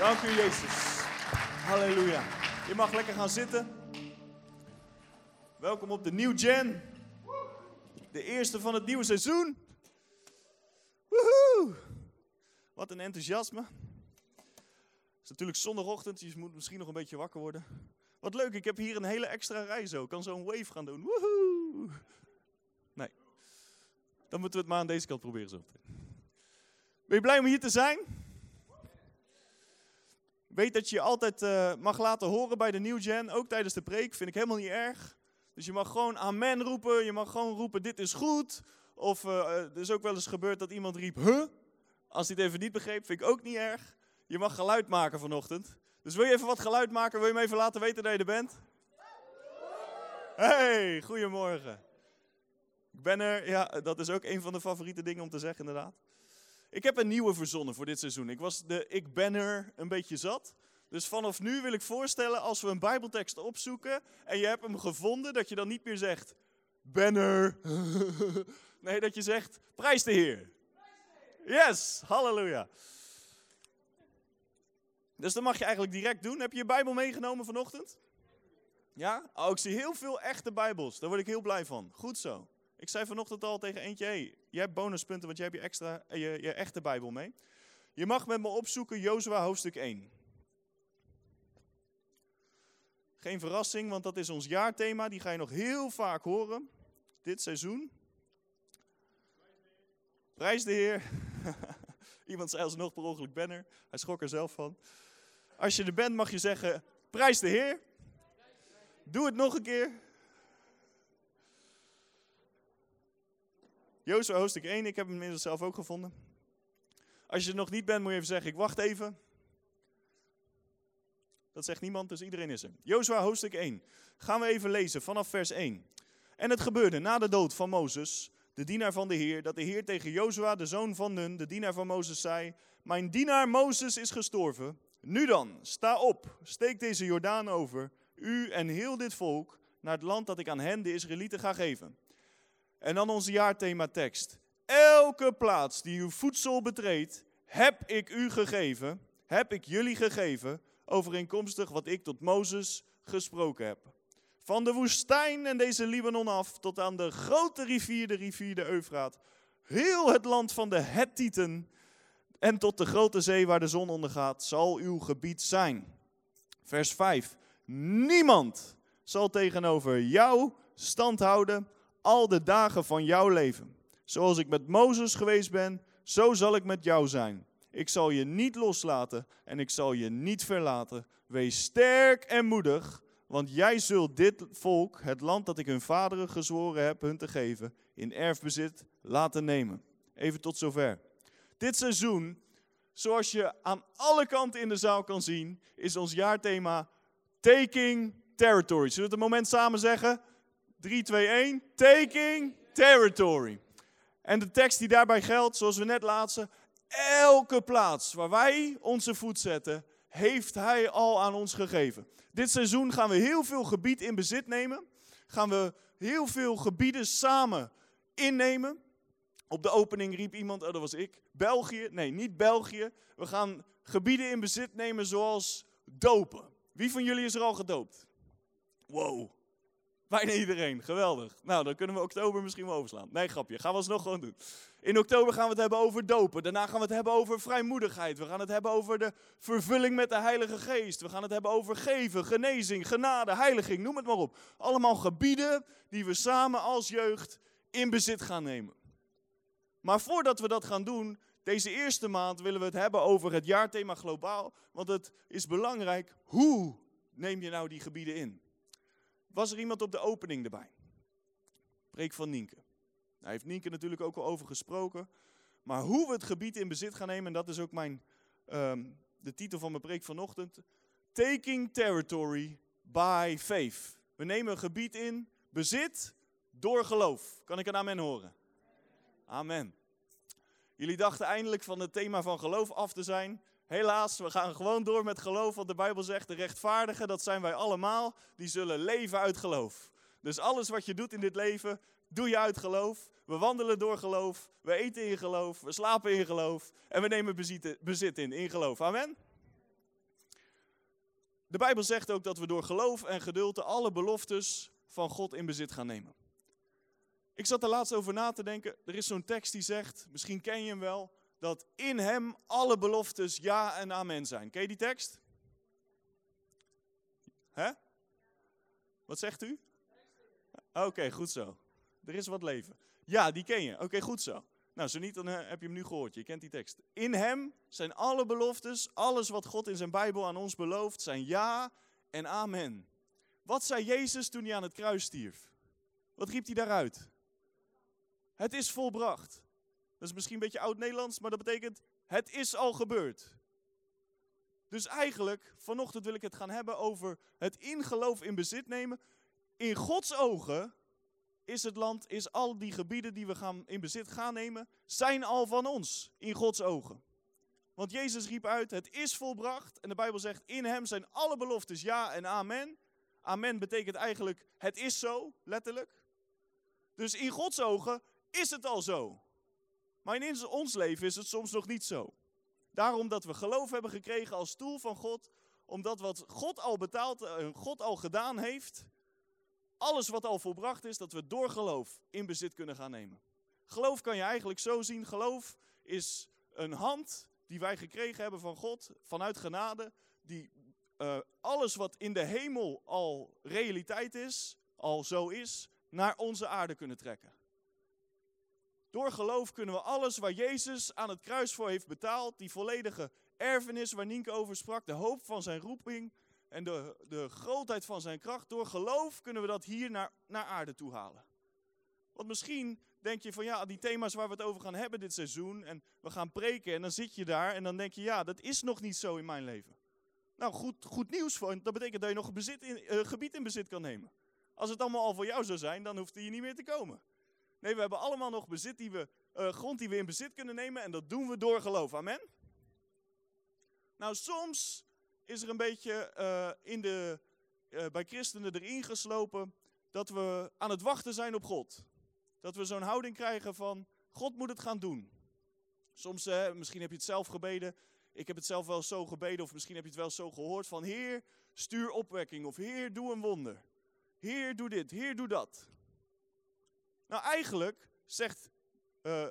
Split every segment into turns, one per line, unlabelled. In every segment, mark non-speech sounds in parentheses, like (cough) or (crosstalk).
Dank u, Jezus. Halleluja. Je mag lekker gaan zitten. Welkom op de New Gen. De eerste van het nieuwe seizoen. Woehoe! Wat een enthousiasme. Het is natuurlijk zondagochtend, dus je moet misschien nog een beetje wakker worden. Wat leuk, ik heb hier een hele extra rij zo. Ik kan zo een wave gaan doen. Woehoe! Nee. Dan moeten we het maar aan deze kant proberen zo. Ben je blij om hier te zijn? Weet dat je je altijd uh, mag laten horen bij de New Gen, ook tijdens de preek. Vind ik helemaal niet erg. Dus je mag gewoon amen roepen, je mag gewoon roepen dit is goed. Of uh, er is ook wel eens gebeurd dat iemand riep, huh? Als hij het even niet begreep, vind ik ook niet erg. Je mag geluid maken vanochtend. Dus wil je even wat geluid maken? Wil je me even laten weten dat je er bent? Hey, goedemorgen. Ik ben er, ja, dat is ook een van de favoriete dingen om te zeggen inderdaad. Ik heb een nieuwe verzonnen voor dit seizoen. Ik was de ik ben er een beetje zat. Dus vanaf nu wil ik voorstellen, als we een Bijbeltekst opzoeken en je hebt hem gevonden, dat je dan niet meer zegt, ben er. (laughs) nee, dat je zegt, prijs de Heer. Yes, halleluja. Dus dat mag je eigenlijk direct doen. Heb je je Bijbel meegenomen vanochtend? Ja? Oh, ik zie heel veel echte Bijbels. Daar word ik heel blij van. Goed zo. Ik zei vanochtend al tegen eentje, hey, jij hebt bonuspunten, want jij hebt je, extra, je, je echte Bijbel mee. Je mag met me opzoeken Jozua hoofdstuk 1. Geen verrassing, want dat is ons jaarthema. Die ga je nog heel vaak horen. Dit seizoen. Prijs de Heer. (laughs) Iemand zei alsnog per ongeluk banner. Hij schrok er zelf van. Als je er bent mag je zeggen, prijs de Heer. Doe het nog een keer. Jozua hoofdstuk 1, ik heb hem inmiddels zelf ook gevonden. Als je er nog niet bent, moet je even zeggen, ik wacht even. Dat zegt niemand, dus iedereen is er. Jozua hoofdstuk 1. Gaan we even lezen vanaf vers 1. En het gebeurde na de dood van Mozes, de dienaar van de Heer, dat de Heer tegen Jozua, de zoon van Nun, de dienaar van Mozes, zei: Mijn dienaar Mozes is gestorven. Nu dan, sta op, steek deze Jordaan over, u en heel dit volk, naar het land dat ik aan hen, de Israëlieten, ga geven. En dan onze jaarthema tekst. Elke plaats die uw voedsel betreedt, heb ik u gegeven, heb ik jullie gegeven, overeenkomstig wat ik tot Mozes gesproken heb. Van de woestijn en deze Libanon af tot aan de grote rivier, de rivier de Eufraat. Heel het land van de Hettieten en tot de grote zee waar de zon ondergaat, zal uw gebied zijn. Vers 5. Niemand zal tegenover jou stand houden al de dagen van jouw leven. Zoals ik met Mozes geweest ben, zo zal ik met jou zijn. Ik zal je niet loslaten en ik zal je niet verlaten. Wees sterk en moedig, want jij zult dit volk, het land dat ik hun vaderen gezworen heb hun te geven, in erfbezit laten nemen. Even tot zover. Dit seizoen, zoals je aan alle kanten in de zaal kan zien, is ons jaarthema Taking Territory. Zullen we het een moment samen zeggen? 3, 2, 1. Taking Territory. En de tekst die daarbij geldt, zoals we net laatsten, elke plaats waar wij onze voet zetten, heeft Hij al aan ons gegeven. Dit seizoen gaan we heel veel gebied in bezit nemen. Gaan we heel veel gebieden samen innemen. Op de opening riep iemand, oh dat was ik, België. Nee, niet België. We gaan gebieden in bezit nemen zoals dopen. Wie van jullie is er al gedoopt? Wow, Bijna iedereen, geweldig. Nou, dan kunnen we oktober misschien wel overslaan. Nee, grapje, gaan we alsnog gewoon doen. In oktober gaan we het hebben over dopen. Daarna gaan we het hebben over vrijmoedigheid. We gaan het hebben over de vervulling met de Heilige Geest. We gaan het hebben over geven, genezing, genade, heiliging, noem het maar op. Allemaal gebieden die we samen als jeugd in bezit gaan nemen. Maar voordat we dat gaan doen, deze eerste maand willen we het hebben over het jaarthema globaal. Want het is belangrijk, hoe neem je nou die gebieden in? Was er iemand op de opening erbij? Preek van Nienke. Daar heeft Nienke natuurlijk ook al over gesproken. Maar hoe we het gebied in bezit gaan nemen, en dat is ook mijn, um, de titel van mijn preek vanochtend. Taking territory by faith. We nemen een gebied in bezit door geloof. Kan ik een amen horen? Amen. Jullie dachten eindelijk van het thema van geloof af te zijn. Helaas, we gaan gewoon door met geloof, want de Bijbel zegt, de rechtvaardigen, dat zijn wij allemaal, die zullen leven uit geloof. Dus alles wat je doet in dit leven, doe je uit geloof. We wandelen door geloof, we eten in geloof, we slapen in geloof en we nemen bezit, in, in geloof. Amen? de Bijbel zegt ook dat we door geloof en geduld alle beloftes van God in bezit gaan nemen. Ik zat er laatst over na te denken. Er is zo'n tekst die zegt, misschien ken je hem wel, dat in hem alle beloftes ja en amen zijn. Ken je die tekst? Hè? Wat zegt u? Oké, goed zo. Er is wat leven. Ja, die ken je. Oké, goed zo. Nou, zo niet, dan eh, heb je hem nu gehoord. Je kent die tekst. In hem zijn alle beloftes, alles wat God in zijn Bijbel aan ons belooft, zijn ja en amen. Wat zei Jezus toen hij aan het kruis stierf? Wat riep hij daaruit? Het is volbracht. Dat is misschien een beetje oud-Nederlands, maar dat betekent het is al gebeurd. Dus eigenlijk, vanochtend wil ik het gaan hebben over het ingeloof in bezit nemen. In Gods ogen is het land, is al die gebieden die we gaan in bezit gaan nemen, zijn al van ons in Gods ogen. Want Jezus riep uit, het is volbracht. En de Bijbel zegt, in hem zijn alle beloftes ja en amen. Amen betekent eigenlijk, het is zo, letterlijk. Dus in Gods ogen is het al zo. Maar in ons leven is het soms nog niet zo. Daarom dat we geloof hebben gekregen als tool van God, omdat wat God al betaald en eh, God al gedaan heeft, alles wat al volbracht is, dat we door geloof in bezit kunnen gaan nemen. Geloof kan je eigenlijk zo zien. Geloof is een hand die wij gekregen hebben van God, vanuit genade, die uh, alles wat in de hemel al realiteit is, al zo is, naar onze aarde kunnen trekken. Door geloof kunnen we alles waar Jezus aan het kruis voor heeft betaald, die volledige erfenis waar Nienke over sprak, de hoop van zijn roeping en de, de grootheid van zijn kracht, door geloof kunnen we dat hier naar, naar aarde toe halen. Want misschien denk je van ja, die thema's waar we het over gaan hebben dit seizoen en we gaan preken en dan zit je daar en dan denk je ja, dat is nog niet zo in mijn leven. Nou, goed, goed nieuws, voor, dat betekent dat je nog bezit in, uh, gebied in bezit kan nemen. Als het allemaal al voor jou zou zijn, dan hoeft hij hier niet meer te komen. Nee, we hebben allemaal nog bezit die we, uh, grond die we in bezit kunnen nemen en dat doen we door geloof. Amen? Nou, soms is er een beetje uh, in de, uh, bij christenen erin geslopen dat we aan het wachten zijn op God. Dat we zo'n houding krijgen van, God moet het gaan doen. Soms, misschien heb je het zelf gebeden, ik heb het zelf wel zo gebeden, of misschien heb je het wel zo gehoord van, Heer, stuur opwekking, of Heer, doe een wonder. Heer, doe dit, Heer, doe dat. Nou, eigenlijk zegt uh,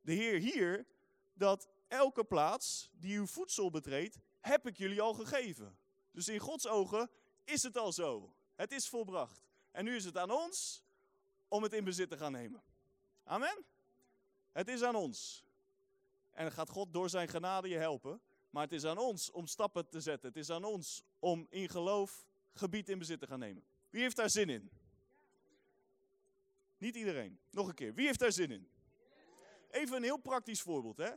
de Heer hier dat elke plaats die uw voedsel betreedt, heb ik jullie al gegeven. Dus in Gods ogen is het al zo. Het is volbracht. En nu is het aan ons om het in bezit te gaan nemen. Amen? Het is aan ons. En dan gaat God door zijn genade je helpen. Maar het is aan ons om stappen te zetten. Het is aan ons om in geloof gebied in bezit te gaan nemen. Wie heeft daar zin in? Niet iedereen. Nog een keer. Wie heeft daar zin in? Even een heel praktisch voorbeeld. Hè?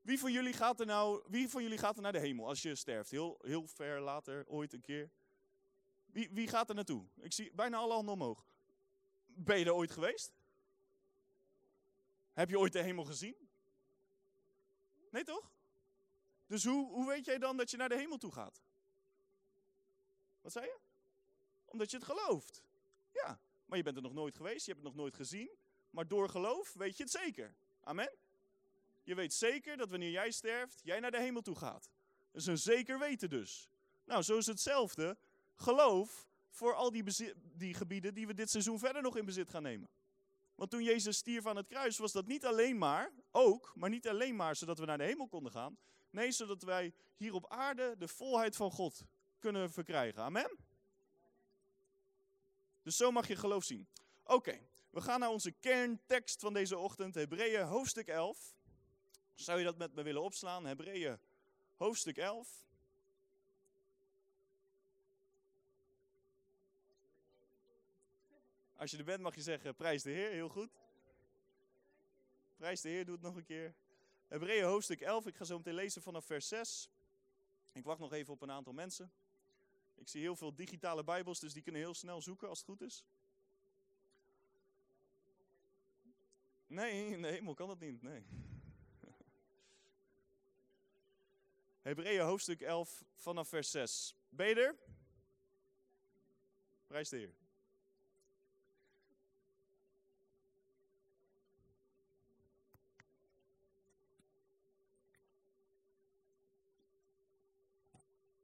Wie, van jullie gaat er nou, wie van jullie gaat er naar de hemel als je sterft? Heel, heel ver later, ooit een keer. Wie, wie gaat er naartoe? Ik zie bijna alle handen omhoog. Ben je er ooit geweest? Heb je ooit de hemel gezien? Nee toch? Dus hoe, hoe weet jij dan dat je naar de hemel toe gaat? Wat zei je? Omdat je het gelooft. Maar je bent er nog nooit geweest, je hebt het nog nooit gezien. Maar door geloof weet je het zeker. Amen? Je weet zeker dat wanneer jij sterft, jij naar de hemel toe gaat. Dat is een zeker weten dus. Nou, zo is hetzelfde. Geloof voor al die, die gebieden die we dit seizoen verder nog in bezit gaan nemen. Want toen Jezus stierf aan het kruis, was dat niet alleen maar, ook, maar niet alleen maar zodat we naar de hemel konden gaan. Nee, zodat wij hier op aarde de volheid van God kunnen verkrijgen. Amen? Dus zo mag je geloof zien. Oké, we gaan naar onze kerntekst van deze ochtend, Hebreeën hoofdstuk 11. Zou je dat met me willen opslaan? Hebreeën hoofdstuk 11. Als je er bent mag je zeggen, prijs de Heer, heel goed. Prijs de Heer, doe het nog een keer. Hebreeën hoofdstuk 11, ik ga zo meteen lezen vanaf vers 6. Ik wacht nog even op een aantal mensen. Ik zie heel veel digitale Bijbels, dus die kunnen heel snel zoeken als het goed is. Nee, in de hemel kan dat niet. Nee. (laughs) Hebreeën hoofdstuk 11 vanaf vers 6. Ben je er? Prijs de Heer.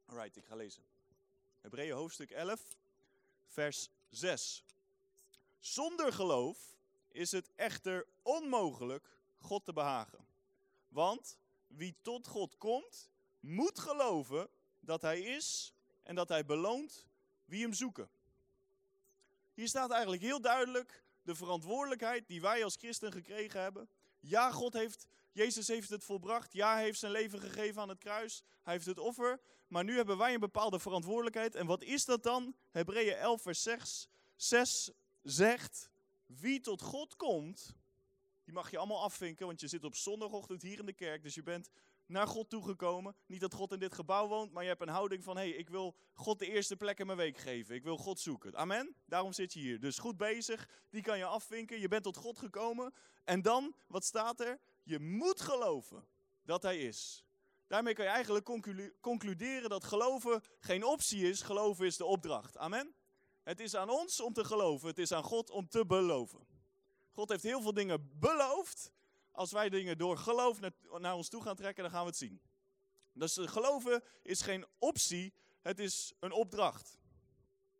Alright, ik ga lezen. Hebreeën hoofdstuk 11, vers 6. Zonder geloof is het echter onmogelijk God te behagen. Want wie tot God komt, moet geloven dat Hij is en dat Hij beloont wie Hem zoeken. Hier staat eigenlijk heel duidelijk de verantwoordelijkheid die wij als christen gekregen hebben. Ja, God heeft, Jezus heeft het volbracht. Ja, hij heeft zijn leven gegeven aan het kruis. Hij heeft het offer. Maar nu hebben wij een bepaalde verantwoordelijkheid. En wat is dat dan? Hebreeën 11, vers 6, 6 zegt: Wie tot God komt, die mag je allemaal afvinken, want je zit op zondagochtend hier in de kerk. Dus je bent naar God toegekomen. Niet dat God in dit gebouw woont, maar je hebt een houding van: hé, hey, ik wil God de eerste plek in mijn week geven. Ik wil God zoeken. Amen? Daarom zit je hier. Dus goed bezig, die kan je afvinken. Je bent tot God gekomen. En dan, wat staat er? Je moet geloven dat Hij is. Daarmee kan je eigenlijk concluderen dat geloven geen optie is, geloven is de opdracht. Amen? Het is aan ons om te geloven, het is aan God om te beloven. God heeft heel veel dingen beloofd. Als wij dingen door geloof naar, ons toe gaan trekken, dan gaan we het zien. Dus geloven is geen optie, het is een opdracht.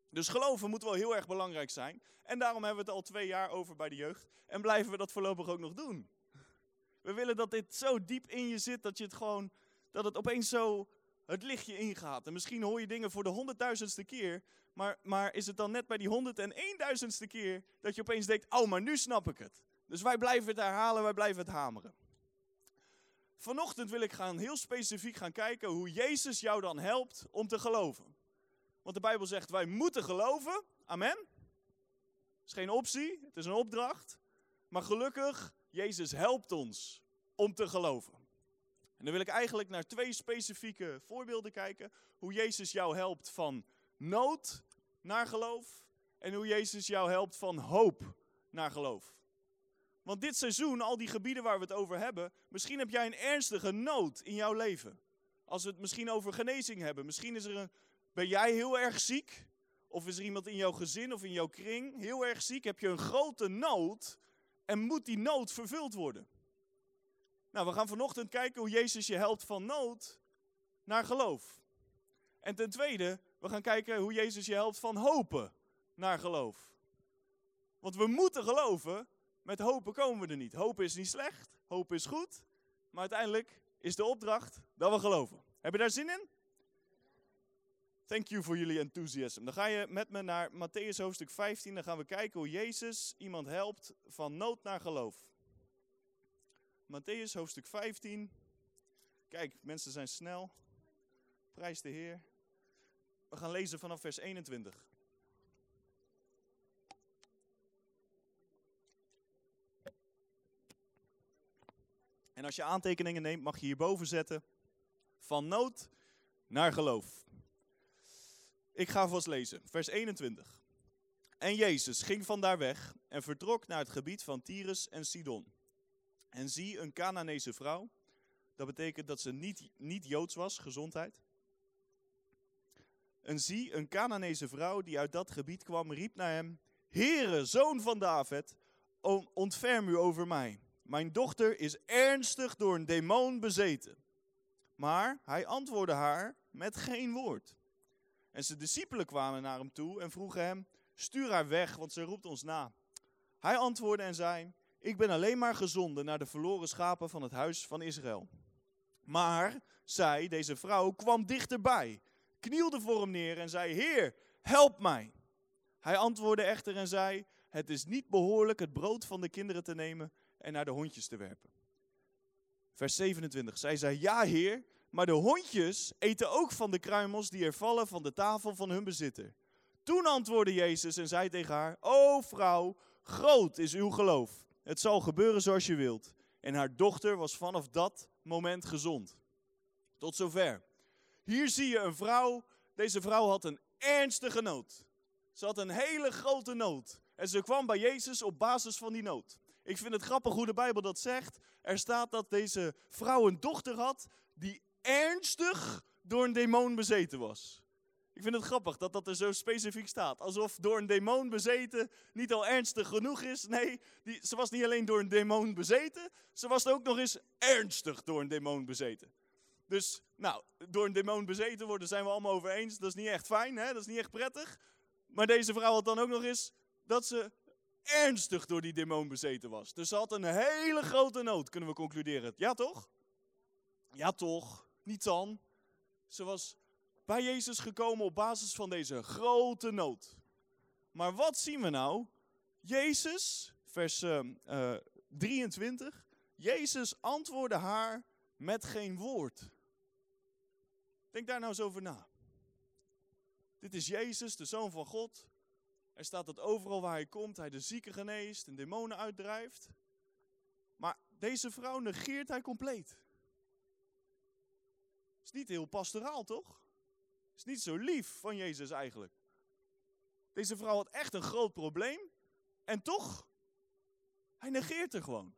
Dus geloven moet wel heel erg belangrijk zijn. En daarom hebben we het al twee jaar over bij de jeugd. En blijven we dat voorlopig ook nog doen. We willen dat dit zo diep in je zit dat je het gewoon, dat het opeens zo het lichtje ingaat. En misschien hoor je dingen voor de honderdduizendste keer. Maar, maar is het dan net bij die honderd en eenduizendste keer dat je opeens denkt, oh, maar nu snap ik het. Dus wij blijven het herhalen, wij blijven het hameren. Vanochtend wil ik gaan heel specifiek gaan kijken hoe Jezus jou dan helpt om te geloven. Want de Bijbel zegt, wij moeten geloven. Amen. Het is geen optie, het is een opdracht. Maar gelukkig, Jezus helpt ons om te geloven. En dan wil ik eigenlijk naar twee specifieke voorbeelden kijken. Hoe Jezus jou helpt van nood naar geloof. En hoe Jezus jou helpt van hoop naar geloof. Want dit seizoen, al die gebieden waar we het over hebben, misschien heb jij een ernstige nood in jouw leven. Als we het misschien over genezing hebben. Misschien is er een, ben jij heel erg ziek. Of is er iemand in jouw gezin of in jouw kring heel erg ziek. Heb je een grote nood en moet die nood vervuld worden. Nou, we gaan vanochtend kijken hoe Jezus je helpt van nood naar geloof. En ten tweede, we gaan kijken hoe Jezus je helpt van hopen naar geloof. Want we moeten geloven, met hopen komen we er niet. Hopen is niet slecht, hopen is goed, maar uiteindelijk is de opdracht dat we geloven. Heb je daar zin in? Thank you voor jullie enthousiasme. Dan ga je met me naar Matthäus hoofdstuk 15. Dan gaan we kijken hoe Jezus iemand helpt van nood naar geloof. Matthäus hoofdstuk 15. Kijk, mensen zijn snel. Prijs de Heer. We gaan lezen vanaf vers 21. En als je aantekeningen neemt, mag je hierboven zetten. Van nood naar geloof. Ik ga vast lezen. Vers 21. En Jezus ging vandaar weg en vertrok naar het gebied van Tyrus en Sidon. En zie een Canaanese vrouw. Dat betekent dat ze niet, niet Joods was, gezondheid. En zie een Canaanese vrouw die uit dat gebied kwam, riep naar hem: Heere, zoon van David, ontferm u over mij. Mijn dochter is ernstig door een demon bezeten. Maar hij antwoordde haar met geen woord. En zijn discipelen kwamen naar hem toe en vroegen hem: Stuur haar weg, want ze roept ons na. Hij antwoordde en zei: Ik ben alleen maar gezonden naar de verloren schapen van het huis van Israël. Maar zij, deze vrouw, kwam dichterbij, knielde voor hem neer en zei: Heer, help mij. Hij antwoordde echter en zei: Het is niet behoorlijk het brood van de kinderen te nemen en naar de hondjes te werpen. Vers 27. Zij zei: Ja, Heer, maar de hondjes eten ook van de kruimels die er vallen van de tafel van hun bezitter. Toen antwoordde Jezus en zei tegen haar: O vrouw, groot is uw geloof. Het zal gebeuren zoals je wilt. En haar dochter was vanaf dat moment gezond. Tot zover. Hier zie je een vrouw. Deze vrouw had een ernstige nood. Ze had een hele grote nood. En ze kwam bij Jezus op basis van die nood. Ik vind het grappig hoe de Bijbel dat zegt. Er staat dat deze vrouw een dochter had die ernstig door een demon bezeten was. Ik vind het grappig dat dat er zo specifiek staat. Alsof door een demon bezeten niet al ernstig genoeg is. Nee, die, ze was niet alleen door een demon bezeten, ze was ook nog eens ernstig door een demon bezeten. Dus, nou, door een demon bezeten worden zijn we allemaal over eens. Dat is niet echt fijn, hè? dat is niet echt prettig. Maar deze vrouw had dan ook nog eens dat ze ernstig door die demon bezeten was. Dus ze had een hele grote nood, kunnen we concluderen. Ja toch? Ja toch? Niet dan. Ze was bij Jezus gekomen op basis van deze grote nood. Maar wat zien we nou? Jezus, vers uh, 23. Jezus antwoordde haar met geen woord. Denk daar nou eens over na. Dit is Jezus, de Zoon van God. Er staat dat overal waar hij komt, hij de zieken geneest en demonen uitdrijft. Maar deze vrouw negeert hij compleet. Is niet heel pastoraal, toch? Is niet zo lief van Jezus eigenlijk. Deze vrouw had echt een groot probleem. En toch, hij negeert er gewoon.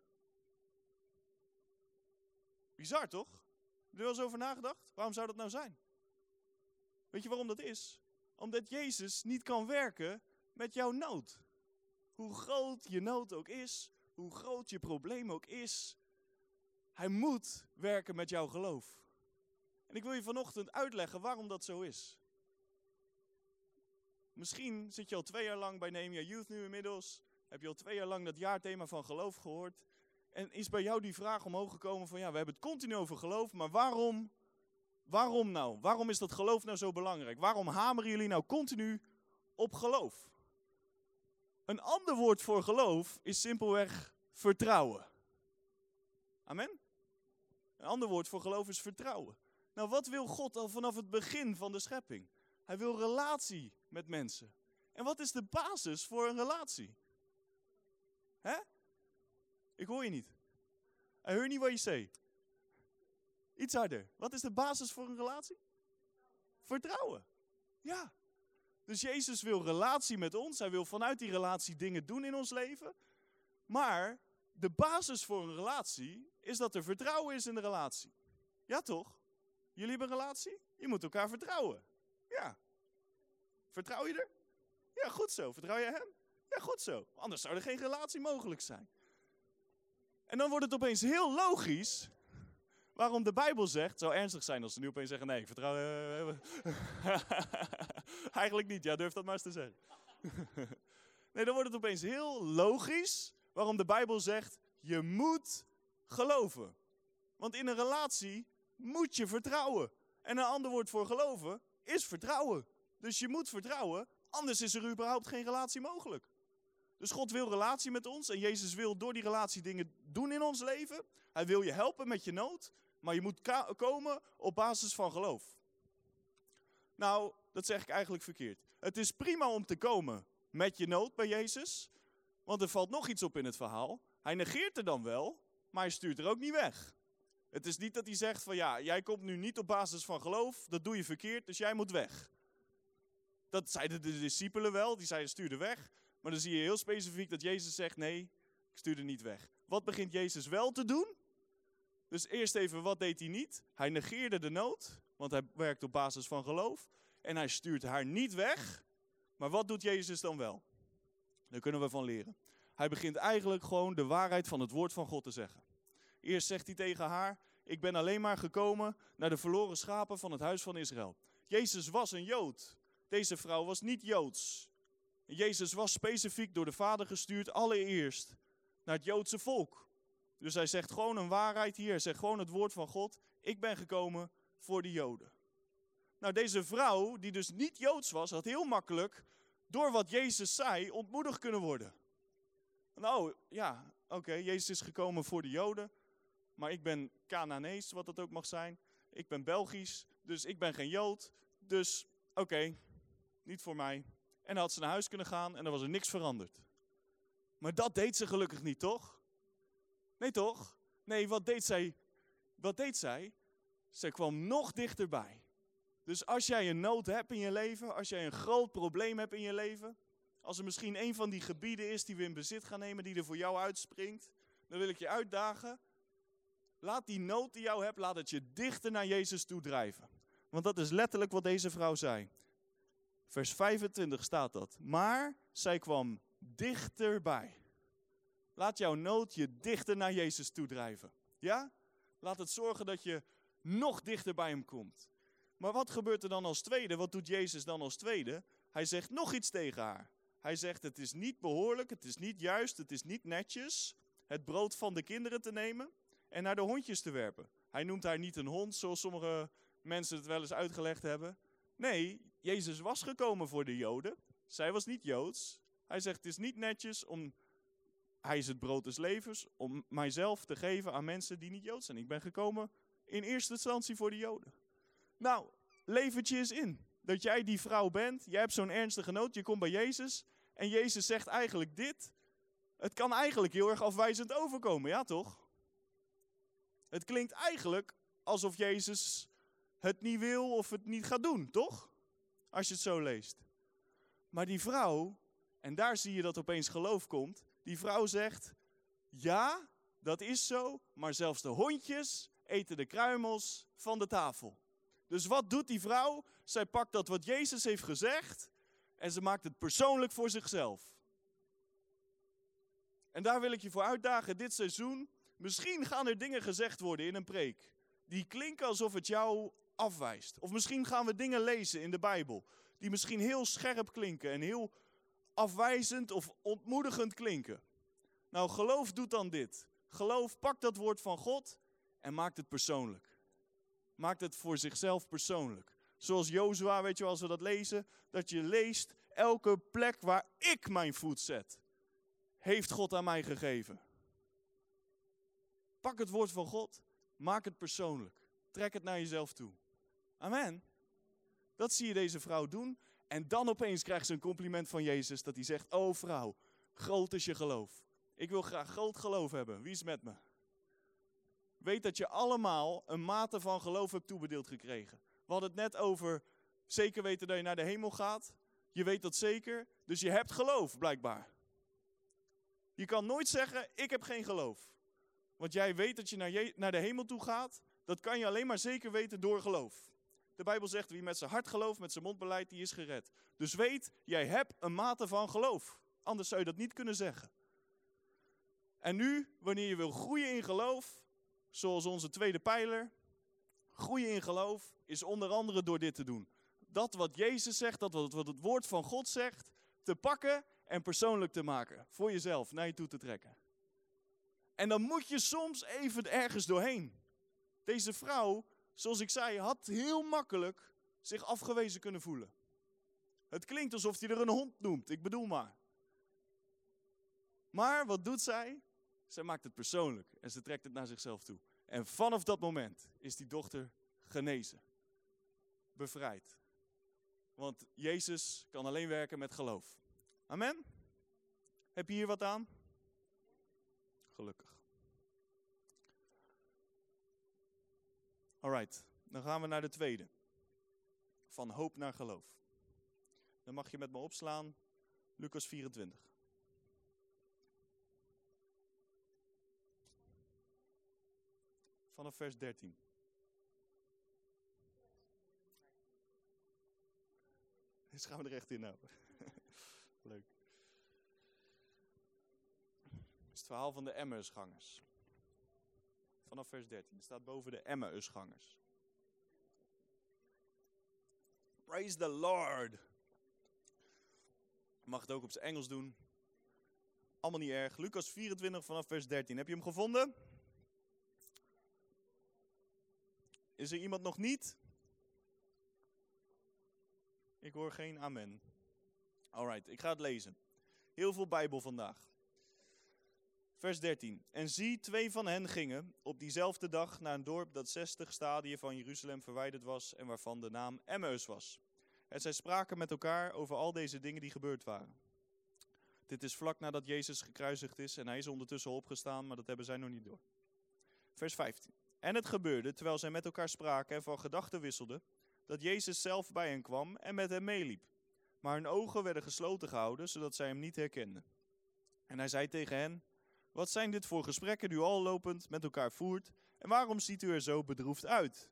Bizar toch? Heb je er wel eens over nagedacht? Waarom zou dat nou zijn? Weet je waarom dat is? Omdat Jezus niet kan werken met jouw nood. Hoe groot je nood ook is, hoe groot je probleem ook is, hij moet werken met jouw geloof. En ik wil je vanochtend uitleggen waarom dat zo is. Misschien zit je al twee jaar lang bij Nehemia Youth nu inmiddels. Heb je al twee jaar lang dat jaarthema van geloof gehoord. En is bij jou die vraag omhoog gekomen van ja, we hebben het continu over geloof, maar waarom, waarom nou? Waarom is dat geloof nou zo belangrijk? Waarom hameren jullie nou continu op geloof? Een ander woord voor geloof is simpelweg vertrouwen. Amen? Een ander woord voor geloof is vertrouwen. Nou, wat wil God al vanaf het begin van de schepping? Hij wil relatie met mensen. En wat is de basis voor een relatie? Hè? Ik hoor je niet. Ik hoor niet wat je zegt. Iets harder. Wat is de basis voor een relatie? Vertrouwen. Ja. Dus Jezus wil relatie met ons. Hij wil vanuit die relatie dingen doen in ons leven. Maar de basis voor een relatie is dat er vertrouwen is in de relatie. Ja toch? Jullie hebben een relatie? Je moet elkaar vertrouwen. Ja. Vertrouw je er? Ja, goed zo. Vertrouw je hem? Ja, goed zo. Anders zou er geen relatie mogelijk zijn. En dan wordt het opeens heel logisch waarom de Bijbel zegt, zou ernstig zijn als ze nu opeens zeggen, nee, ik vertrouw... Uh, Eigenlijk niet, ja, durf dat maar eens te zeggen. (laughs) nee, dan wordt het opeens heel logisch waarom de Bijbel zegt, je moet geloven. Want in een relatie moet je vertrouwen. En een ander woord voor geloven is vertrouwen. Dus je moet vertrouwen, anders is er überhaupt geen relatie mogelijk. Dus God wil relatie met ons en Jezus wil door die relatie dingen doen in ons leven. Hij wil je helpen met je nood, maar je moet komen op basis van geloof. Nou, dat zeg ik eigenlijk verkeerd. Het is prima om te komen met je nood bij Jezus, want er valt nog iets op in het verhaal. Hij negeert er dan wel, maar hij stuurt er ook niet weg. Het is niet dat hij zegt van ja, jij komt nu niet op basis van geloof, dat doe je verkeerd, dus jij moet weg. Dat zeiden de discipelen wel, die zeiden stuur weg. Maar dan zie je heel specifiek dat Jezus zegt nee, ik stuur niet weg. Wat begint Jezus wel te doen? Dus eerst even, wat deed hij niet? Hij negeerde de nood, want hij werkt op basis van geloof. En hij stuurt haar niet weg. Maar wat doet Jezus dan wel? Daar kunnen we van leren. Hij begint eigenlijk gewoon de waarheid van het woord van God te zeggen. Eerst zegt hij tegen haar: Ik ben alleen maar gekomen naar de verloren schapen van het huis van Israël. Jezus was een Jood. Deze vrouw was niet Joods. Jezus was specifiek door de Vader gestuurd, allereerst naar het Joodse volk. Dus hij zegt gewoon een waarheid hier. Hij zegt gewoon het woord van God. Ik ben gekomen voor de Joden. Nou, deze vrouw, die dus niet Joods was, had heel makkelijk door wat Jezus zei ontmoedigd kunnen worden. Nou, ja, oké, Jezus is gekomen voor de Joden. Maar ik ben Cananees, wat dat ook mag zijn. Ik ben Belgisch, dus ik ben geen Jood. Dus oké, niet voor mij. En dan had ze naar huis kunnen gaan en er was er niks veranderd. Maar dat deed ze gelukkig niet, toch? Nee, toch? Nee, wat deed zij? Wat deed zij? Zij kwam nog dichterbij. Dus als jij een nood hebt in je leven, als jij een groot probleem hebt in je leven, als er misschien een van die gebieden is die we in bezit gaan nemen, die er voor jou uitspringt, dan wil ik je uitdagen. Laat die nood die jou hebt, laat het je dichter naar Jezus toe drijven. Want dat is letterlijk wat deze vrouw zei. Vers 25 staat dat. Maar zij kwam dichterbij. Laat jouw nood je dichter naar Jezus toe drijven. Ja? Laat het zorgen dat je nog dichter bij hem komt. Maar wat gebeurt er dan als tweede? Wat doet Jezus dan als tweede? Hij zegt nog iets tegen haar. Hij zegt: Het is niet behoorlijk, het is niet juist, het is niet netjes het brood van de kinderen te nemen en naar de hondjes te werpen. Hij noemt haar niet een hond, zoals sommige mensen het wel eens uitgelegd hebben. Nee, Jezus was gekomen voor de Joden. Zij was niet Joods. Hij zegt: Het is niet netjes om. Hij is het brood des levens, om mijzelf te geven aan mensen die niet Joods zijn. Ik ben gekomen in eerste instantie voor de Joden. Nou, levert eens in. Dat jij die vrouw bent, jij hebt zo'n ernstige nood, je komt bij Jezus. En Jezus zegt eigenlijk dit. Het kan eigenlijk heel erg afwijzend overkomen, ja toch? Het klinkt eigenlijk alsof Jezus het niet wil of het niet gaat doen, toch? Als je het zo leest. Maar die vrouw, en daar zie je dat opeens geloof komt, die vrouw zegt, ja, dat is zo, maar zelfs de hondjes eten de kruimels van de tafel. Dus wat doet die vrouw? Zij pakt dat wat Jezus heeft gezegd en ze maakt het persoonlijk voor zichzelf. En daar wil ik je voor uitdagen dit seizoen. Misschien gaan er dingen gezegd worden in een preek die klinken alsof het jou afwijst. Of misschien gaan we dingen lezen in de Bijbel die misschien heel scherp klinken en heel afwijzend of ontmoedigend klinken. Nou, geloof doet dan dit. Geloof pakt dat woord van God en maakt het persoonlijk. Maakt het voor zichzelf persoonlijk. Zoals Jozua, weet je, als we dat lezen, dat je leest elke plek waar ik mijn voet zet, heeft God aan mij gegeven. Pak het woord van God, maak het persoonlijk. Trek het naar jezelf toe. Amen. Dat zie je deze vrouw doen. En dan opeens krijgt ze een compliment van Jezus dat hij zegt, oh vrouw, groot is je geloof. Ik wil graag groot geloof hebben. Wie is met me? Weet dat je allemaal een mate van geloof hebt toebedeeld gekregen. We hadden het net over zeker weten dat je naar de hemel gaat. Je weet dat zeker, dus je hebt geloof blijkbaar. Je kan nooit zeggen, ik heb geen geloof. Want jij weet dat je naar, naar de hemel toe gaat, dat kan je alleen maar zeker weten door geloof. De Bijbel zegt, wie met zijn hart gelooft, met zijn mond beleidt, die is gered. Dus weet, jij hebt een mate van geloof. Anders zou je dat niet kunnen zeggen. En nu, wanneer je wil groeien in geloof, zoals onze tweede pijler, groeien in geloof is onder andere door dit te doen. Dat wat Jezus zegt, dat wat het woord van God zegt, te pakken en persoonlijk te maken. Voor jezelf, naar je toe te trekken. En dan moet je soms even ergens doorheen. Deze vrouw, zoals ik zei, had heel makkelijk zich afgewezen kunnen voelen. Het klinkt alsof hij er een hond noemt, ik bedoel maar. Maar wat doet zij? Zij maakt het persoonlijk en ze trekt het naar zichzelf toe. En vanaf dat moment is die dochter genezen. Bevrijd. Want Jezus kan alleen werken met geloof. Amen? Heb je hier wat aan? Gelukkig. Alright, dan gaan we naar de tweede. Van hoop naar geloof. Dan mag je met me opslaan, Lucas 24. Vanaf vers 13. Dus gaan we er echt in nou. (laughs) Leuk. Het verhaal van de Emmausgangers. Vanaf vers 13. Het staat boven de Emmausgangers. Praise the Lord. Mag het ook op zijn Engels doen. Allemaal niet erg. Lucas 24 vanaf vers 13. Heb je hem gevonden? Is er iemand nog niet? Ik hoor geen amen. Alright, ik ga het lezen. Heel veel Bijbel vandaag. Vers 13. En zie, twee van hen gingen op diezelfde dag naar een dorp dat 60 stadien van Jeruzalem verwijderd was en waarvan de naam Emmaus was. En zij spraken met elkaar over al deze dingen die gebeurd waren. Dit is vlak nadat Jezus gekruisigd is en hij is ondertussen opgestaan, maar dat hebben zij nog niet door. Vers 15. En het gebeurde, terwijl zij met elkaar spraken en van gedachten wisselden, dat Jezus zelf bij hen kwam en met hen meeliep. Maar hun ogen werden gesloten gehouden, zodat zij hem niet herkenden. En hij zei tegen hen, wat zijn dit voor gesprekken die u al lopend met elkaar voert, en waarom ziet u er zo bedroefd uit?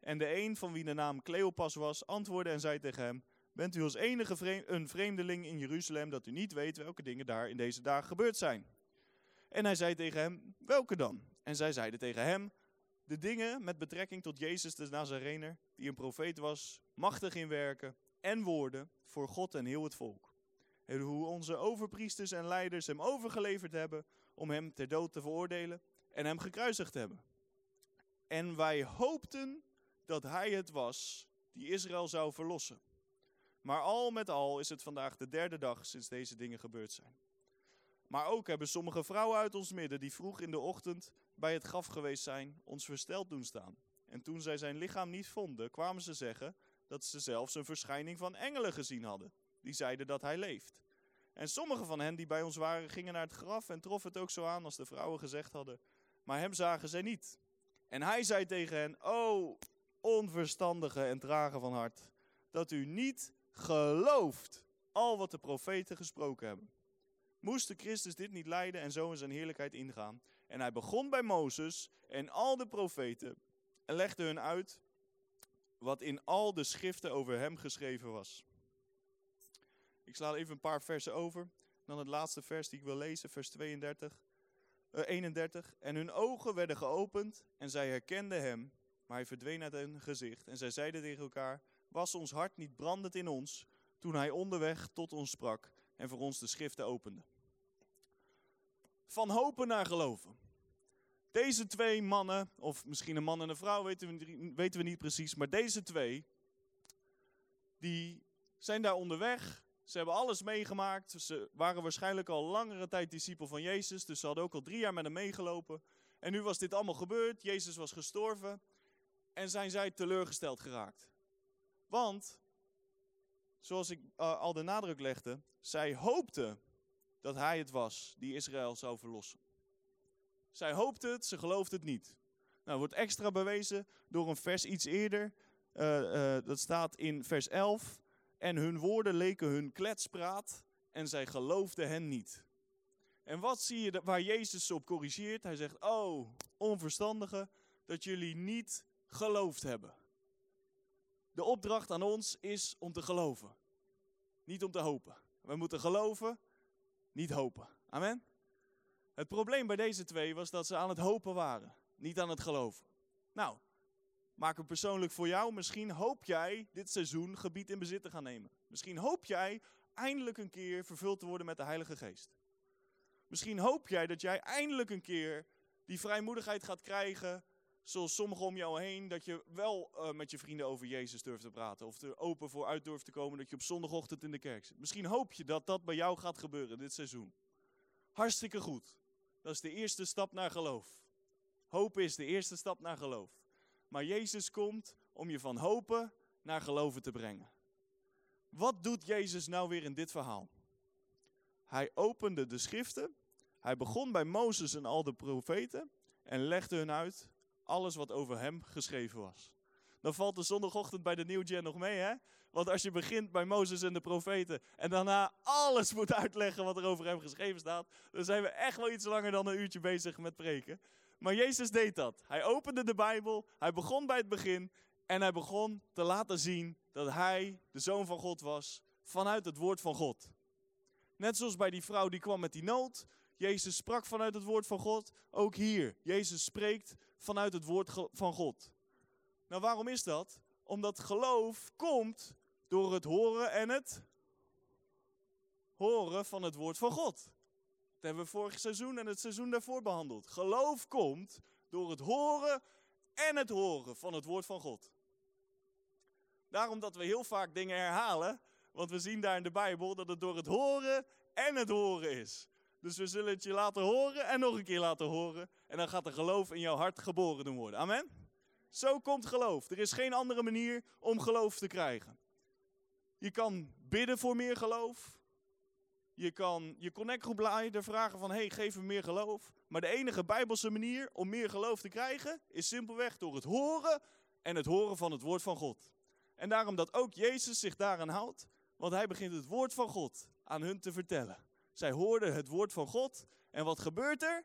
En de een, van wie de naam Cleopas was, antwoordde en zei tegen hem, bent u als enige een vreemdeling in Jeruzalem dat u niet weet welke dingen daar in deze dagen gebeurd zijn? En hij zei tegen hem, welke dan? En zij zeiden tegen hem, de dingen met betrekking tot Jezus de Nazarener, die een profeet was, machtig in werken en woorden voor God en heel het volk. En hoe onze overpriesters en leiders hem overgeleverd hebben om hem ter dood te veroordelen en hem gekruisigd hebben. En wij hoopten dat hij het was die Israël zou verlossen. Maar al met al is het vandaag de derde dag sinds deze dingen gebeurd zijn. Maar ook hebben sommige vrouwen uit ons midden, die vroeg in de ochtend bij het graf geweest zijn, ons versteld doen staan. En toen zij zijn lichaam niet vonden, kwamen ze zeggen dat ze zelfs een verschijning van engelen gezien hadden, die zeiden dat hij leeft. En sommige van hen die bij ons waren, gingen naar het graf en troffen het ook zo aan als de vrouwen gezegd hadden. Maar hem zagen zij niet. En hij zei tegen hen, o onverstandige en trage van hart, dat u niet gelooft al wat de profeten gesproken hebben. Moest de Christus dit niet lijden en zo in zijn heerlijkheid ingaan? En hij begon bij Mozes en al de profeten en legde hun uit wat in al de schriften over hem geschreven was. Ik sla even een paar versen over. Dan het laatste vers die ik wil lezen, vers 32, uh, 31. En hun ogen werden geopend en zij herkenden hem, maar hij verdween uit hun gezicht. En zij zeiden tegen elkaar, was ons hart niet brandend in ons toen hij onderweg tot ons sprak en voor ons de schriften opende. Van hopen naar geloven. Deze twee mannen, of misschien een man en een vrouw, weten we, weten we niet precies, maar deze twee, die zijn daar onderweg. Ze hebben alles meegemaakt. Ze waren waarschijnlijk al langere tijd discipel van Jezus, dus ze hadden ook al drie jaar met hem meegelopen. En nu was dit allemaal gebeurd. Jezus was gestorven. En zijn zij teleurgesteld geraakt. Want, zoals ik uh, al de nadruk legde, zij hoopten dat hij het was die Israël zou verlossen. Zij hoopte het, ze geloofde het niet. Nou, wordt extra bewezen door een vers iets eerder. Uh, uh, dat staat in vers 11. En hun woorden leken hun kletspraat en zij geloofden hen niet. En wat zie je waar Jezus op corrigeert? Hij zegt, oh, onverstandige, dat jullie niet geloofd hebben. De opdracht aan ons is om te geloven, niet om te hopen. We moeten geloven, niet hopen. Amen. Het probleem bij deze twee was dat ze aan het hopen waren, niet aan het geloven. Nou, maak het persoonlijk voor jou. Misschien hoop jij dit seizoen gebied in bezit te gaan nemen. Misschien hoop jij eindelijk een keer vervuld te worden met de Heilige Geest. Misschien hoop jij dat jij eindelijk een keer die vrijmoedigheid gaat krijgen zoals sommigen om jou heen, dat je wel uh, met je vrienden over Jezus durft te praten. Of er open voor uit durft te komen dat je op zondagochtend in de kerk zit. Misschien hoop je dat dat bij jou gaat gebeuren dit seizoen. Hartstikke goed. Dat is de eerste stap naar geloof. Hopen is de eerste stap naar geloof. Maar Jezus komt om je van hopen naar geloven te brengen. Wat doet Jezus nou weer in dit verhaal? Hij opende de schriften. Hij begon bij Mozes en al de profeten en legde hun uit alles wat over hem geschreven was. Dan valt de zondagochtend bij de New Gen nog mee, hè? Want als je begint bij Mozes en de profeten en daarna alles moet uitleggen wat er over hem geschreven staat, dan zijn we echt wel iets langer dan een uurtje bezig met preken. Maar Jezus deed dat. Hij opende de Bijbel, hij begon bij het begin en hij begon te laten zien dat hij de zoon van God was vanuit het woord van God. Net zoals bij die vrouw die kwam met die nood. Jezus sprak vanuit het woord van God. Ook hier, Jezus spreekt vanuit het woord van God. Nou, waarom is dat? Omdat geloof komt door het horen en het horen van het woord van God. Dat hebben we vorig seizoen en het seizoen daarvoor behandeld. Geloof komt door het horen en het horen van het woord van God. Daarom dat we heel vaak dingen herhalen, want we zien daar in de Bijbel dat het door het horen en het horen is. Dus we zullen het je laten horen en nog een keer laten horen. En dan gaat er geloof in jouw hart geboren doen worden. Amen? Zo komt geloof. Er is geen andere manier om geloof te krijgen. Je kan bidden voor meer geloof. Je kan je connectgroep leider vragen van, hey, geef me meer geloof. Maar de enige bijbelse manier om meer geloof te krijgen, is simpelweg door het horen en het horen van het woord van God. En daarom dat ook Jezus zich daaraan houdt, want hij begint het woord van God aan hun te vertellen. Zij hoorden het woord van God. En wat gebeurt er?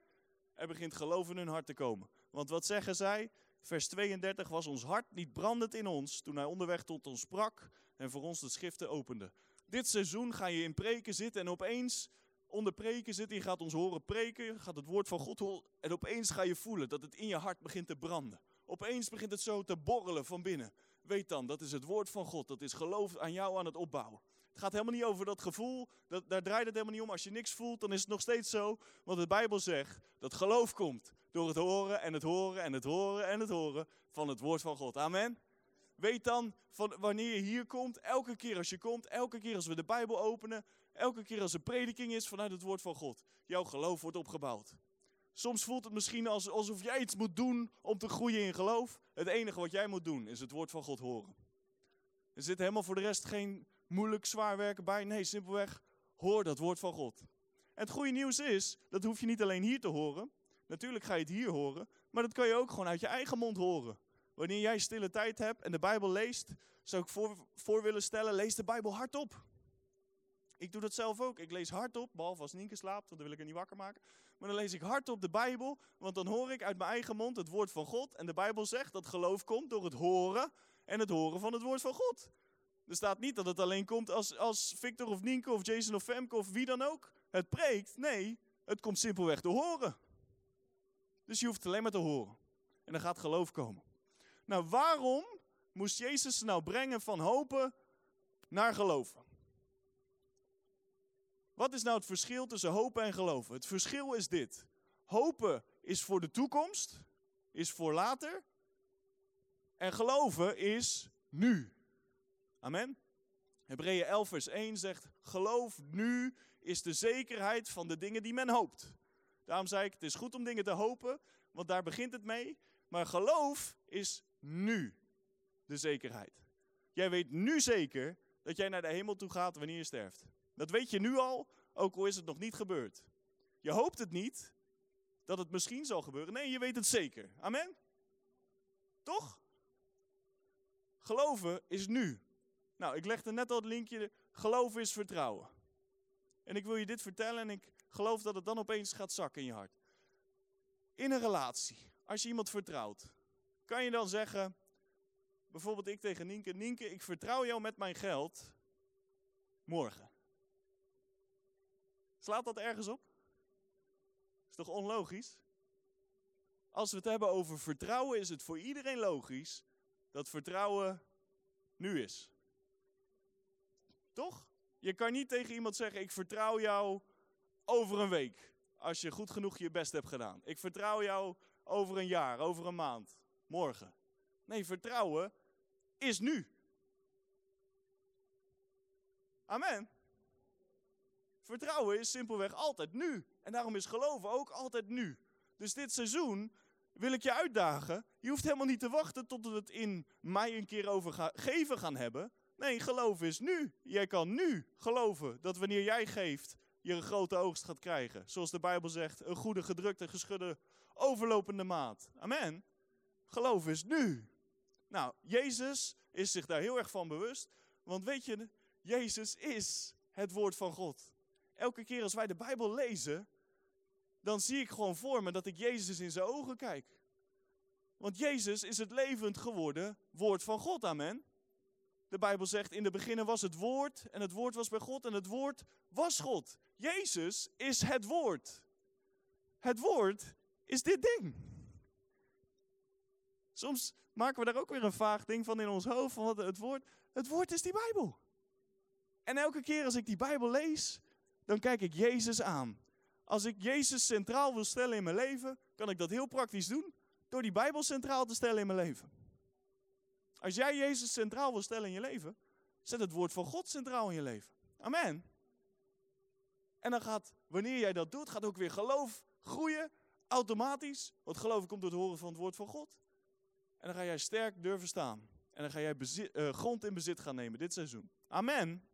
Er begint geloof in hun hart te komen. Want wat zeggen zij? Vers 32 was ons hart niet brandend in ons toen hij onderweg tot ons sprak en voor ons de schriften opende. Dit seizoen ga je in preken zitten en opeens onder preken zitten. Je gaat ons horen preken, gaat het woord van God horen en opeens ga je voelen dat het in je hart begint te branden. Opeens begint het zo te borrelen van binnen. Weet dan, dat is het woord van God. Dat is geloof aan jou aan het opbouwen. Het gaat helemaal niet over dat gevoel. Dat, daar draait het helemaal niet om. Als je niks voelt, dan is het nog steeds zo. Want de Bijbel zegt dat geloof komt door het horen en het horen en het horen en het horen van het woord van God. Amen. Weet dan van wanneer je hier komt, elke keer als je komt, elke keer als we de Bijbel openen, elke keer als er prediking is vanuit het woord van God, jouw geloof wordt opgebouwd. Soms voelt het misschien alsof jij iets moet doen om te groeien in geloof. Het enige wat jij moet doen is het woord van God horen. Er zit helemaal voor de rest geen moeilijk zwaar werken bij. Nee, simpelweg hoor dat woord van God. En het goede nieuws is, dat hoef je niet alleen hier te horen. Natuurlijk ga je het hier horen, maar dat kan je ook gewoon uit je eigen mond horen. Wanneer jij stille tijd hebt en de Bijbel leest, zou ik voor, voor willen stellen, lees de Bijbel hardop. Ik doe dat zelf ook. Ik lees hardop, behalve als Nienke slaapt, want dan wil ik haar niet wakker maken. Maar dan lees ik hardop de Bijbel, want dan hoor ik uit mijn eigen mond het woord van God. En de Bijbel zegt dat geloof komt door het horen en het horen van het woord van God. Er staat niet dat het alleen komt als, als Victor of Nienke of Jason of Femke of wie dan ook het preekt. Nee, het komt simpelweg te horen. Dus je hoeft alleen maar te horen. En dan gaat geloof komen. Nou, waarom moest Jezus nou brengen van hopen naar geloven? Wat is nou het verschil tussen hopen en geloven? Het verschil is dit. Hopen is voor de toekomst, is voor later. En geloven is nu. Amen. Hebreeën 11 vers 1 zegt, geloof nu is de zekerheid van de dingen die men hoopt. Daarom zei ik, het is goed om dingen te hopen, want daar begint het mee. Maar geloof is nu de zekerheid. Jij weet nu zeker dat jij naar de hemel toe gaat wanneer je sterft. Dat weet je nu al, ook al is het nog niet gebeurd. Je hoopt het niet dat het misschien zal gebeuren. Nee, je weet het zeker. Amen? Toch? Geloven is nu. Nou, ik legde net al het linkje. Geloven is vertrouwen. En ik wil je dit vertellen en ik geloof dat het dan opeens gaat zakken in je hart. In een relatie, als je iemand vertrouwt, kan je dan zeggen, bijvoorbeeld ik tegen Nienke, Nienke, ik vertrouw jou met mijn geld morgen. Slaat dat ergens op? Is toch onlogisch? Als we het hebben over vertrouwen, is het voor iedereen logisch dat vertrouwen nu is. Toch? Je kan niet tegen iemand zeggen: Ik vertrouw jou over een week. Als je goed genoeg je best hebt gedaan. Ik vertrouw jou over een jaar, over een maand, morgen. Nee, vertrouwen is nu. Amen. Vertrouwen is simpelweg altijd nu. En daarom is geloven ook altijd nu. Dus dit seizoen wil ik je uitdagen. Je hoeft helemaal niet te wachten tot we het in mei een keer over geven gaan hebben. Nee, geloof is nu. Jij kan nu geloven dat wanneer jij geeft, je een grote oogst gaat krijgen. Zoals de Bijbel zegt, een goede, gedrukte, geschudde, overlopende maat. Amen. Geloof is nu. Nou, Jezus is zich daar heel erg van bewust. Want weet je, Jezus is het woord van God. Elke keer als wij de Bijbel lezen, dan zie ik gewoon voor me dat ik Jezus in zijn ogen kijk. Want Jezus is het levend geworden woord van God. Amen. De Bijbel zegt, in de beginnen was het woord en het woord was bij God en het woord was God. Jezus is het woord. Het woord is dit ding. Soms maken we daar ook weer een vaag ding van in ons hoofd, wat het woord, het woord is die Bijbel. En elke keer als ik die Bijbel lees, dan kijk ik Jezus aan. Als ik Jezus centraal wil stellen in mijn leven, kan ik dat heel praktisch doen door die Bijbel centraal te stellen in mijn leven. Als jij Jezus centraal wil stellen in je leven, zet het woord van God centraal in je leven. Amen. En dan gaat, wanneer jij dat doet, gaat ook weer geloof groeien, automatisch. Want geloof komt door het horen van het woord van God. En dan ga jij sterk durven staan. En dan ga jij uh, grond in bezit gaan nemen dit seizoen. Amen.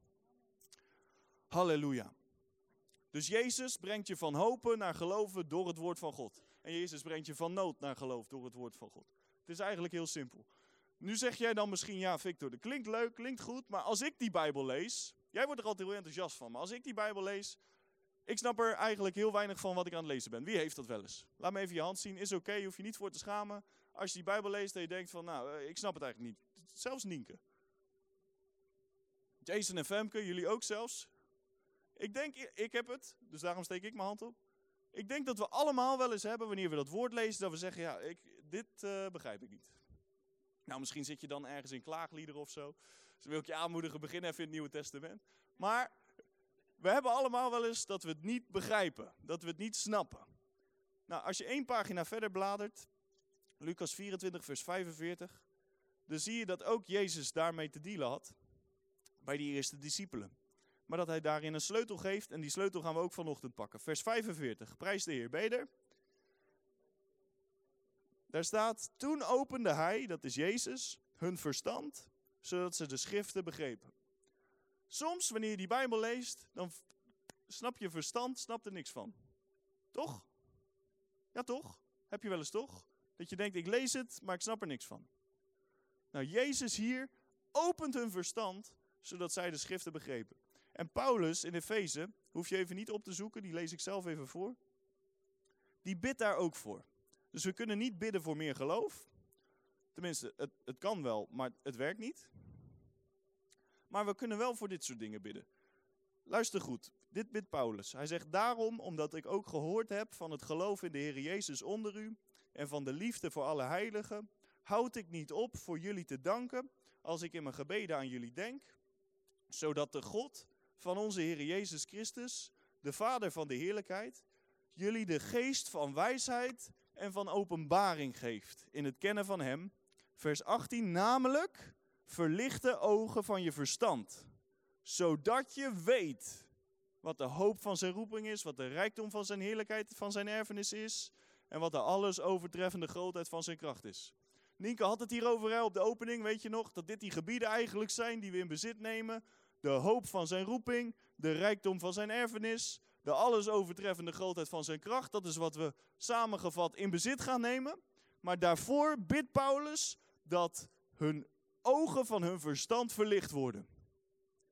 Halleluja. Dus Jezus brengt je van hopen naar geloven door het woord van God. En Jezus brengt je van nood naar geloof door het woord van God. Het is eigenlijk heel simpel. Nu zeg jij dan misschien, ja Victor, dat klinkt leuk, klinkt goed, maar als ik die Bijbel lees, jij wordt er altijd heel enthousiast van, maar als ik die Bijbel lees, ik snap er eigenlijk heel weinig van wat ik aan het lezen ben. Wie heeft dat wel eens? Laat me even je hand zien, is oké, hoef je niet voor te schamen. Als je die Bijbel leest en je denkt van, nou, eh, ik snap het eigenlijk niet. Zelfs Nienke. Jason en Femke, jullie ook zelfs. Ik denk, ik heb het, dus daarom steek ik mijn hand op. Ik denk dat we allemaal wel eens hebben, wanneer we dat woord lezen, dat we zeggen, ja, ik, dit eh, begrijp ik niet. Nou, misschien zit je dan ergens in klaagliederen of zo. Dus wil ik je aanmoedigen, begin even in het Nieuwe Testament. Maar we hebben allemaal wel eens dat we het niet begrijpen, dat we het niet snappen. Nou, als je één pagina verder bladert, Lucas 24, vers 45, dan zie je dat ook Jezus daarmee te dealen had bij die eerste discipelen. Maar dat hij daarin een sleutel geeft en die sleutel gaan we ook vanochtend pakken. Vers 45, prijs de Heer. Ben je er? Daar staat, toen opende hij, dat is Jezus, hun verstand, zodat ze de schriften begrepen. Soms, wanneer je die Bijbel leest, dan snap je verstand, snapt er niks van. Toch? Ja, toch? Heb je wel eens toch? Dat je denkt, ik lees het, maar ik snap er niks van. Nou, Jezus hier opent hun verstand, zodat zij de schriften begrepen. En Paulus in Efeze, hoef je even niet op te zoeken, die lees ik zelf even voor. Die bidt daar ook voor. Dus we kunnen niet bidden voor meer geloof. Tenminste, het, het kan wel, maar het werkt niet. Maar we kunnen wel voor dit soort dingen bidden. Luister goed, dit bidt Paulus. Hij zegt daarom, omdat ik ook gehoord heb van het geloof in de Heer Jezus onder u en van de liefde voor alle heiligen, houd ik niet op voor jullie te danken als ik in mijn gebeden aan jullie denk, zodat de God van onze Heer Jezus Christus, de Vader van de heerlijkheid, jullie de geest van wijsheid en van openbaring geeft in het kennen van Hem. Vers 18, namelijk verlichte ogen van je verstand, zodat je weet wat de hoop van zijn roeping is, wat de rijkdom van zijn heerlijkheid, van zijn erfenis is en wat de alles overtreffende grootheid van zijn kracht is. Nienke had het hierover op de opening, weet je nog, dat dit die gebieden eigenlijk zijn die we in bezit nemen. De hoop van zijn roeping, de rijkdom van zijn erfenis, de alles overtreffende grootheid van zijn kracht. Dat is wat we samengevat in bezit gaan nemen. Maar daarvoor bidt Paulus dat hun ogen van hun verstand verlicht worden.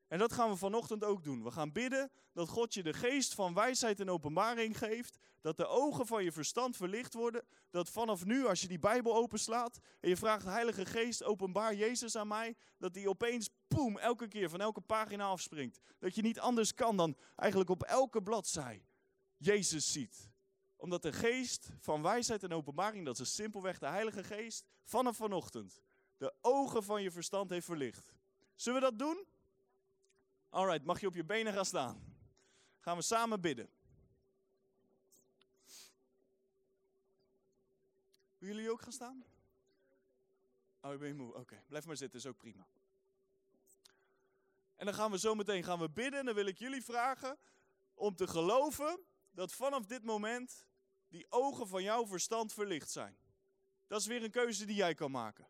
En dat gaan we vanochtend ook doen. We gaan bidden dat God je de geest van wijsheid en openbaring geeft. Dat de ogen van je verstand verlicht worden. Dat vanaf nu, als je die Bijbel openslaat en je vraagt, Heilige Geest, openbaar Jezus aan mij. Dat die opeens, poem, elke keer van elke pagina afspringt. Dat je niet anders kan dan eigenlijk op elke bladzij Jezus ziet. Omdat de geest van wijsheid en openbaring, dat is simpelweg de Heilige Geest, vanaf vanochtend de ogen van je verstand heeft verlicht. Zullen we dat doen? Alright, mag je op je benen gaan staan? Gaan we samen bidden. Willen jullie ook gaan staan? Oh, ben je moe? Oké, blijf maar zitten, is ook prima. En dan gaan we zo meteen gaan we bidden. En dan wil ik jullie vragen om te geloven dat vanaf dit moment die ogen van jouw verstand verlicht zijn. Dat is weer een keuze die jij kan maken.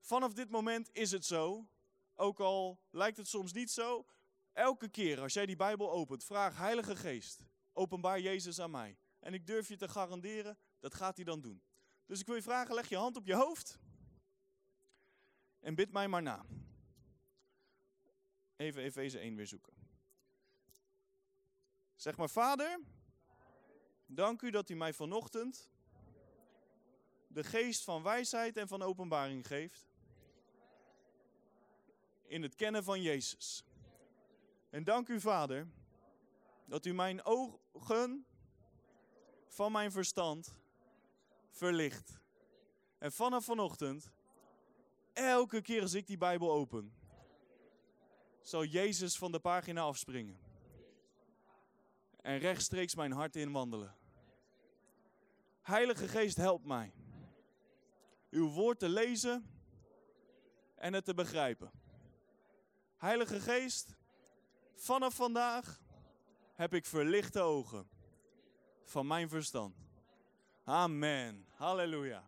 Vanaf dit moment is het zo. Ook al lijkt het soms niet zo. Elke keer als jij die Bijbel opent, vraag Heilige Geest, openbaar Jezus aan mij. En ik durf je te garanderen, dat gaat hij dan doen. Dus ik wil je vragen, leg je hand op je hoofd. En bid mij maar na. Even Efeze 1 weer zoeken. Zeg maar, Vader, dank u dat u mij vanochtend de geest van wijsheid en van openbaring geeft. In het kennen van Jezus. En dank u, Vader, dat u mijn ogen van mijn verstand verlicht. En vanaf vanochtend, elke keer als ik die Bijbel open, zal Jezus van de pagina afspringen. En rechtstreeks mijn hart in wandelen. Heilige Geest, help mij. Uw woord te lezen en het te begrijpen. Heilige Geest, vanaf vandaag heb ik verlichte ogen van mijn verstand. Amen. Halleluja.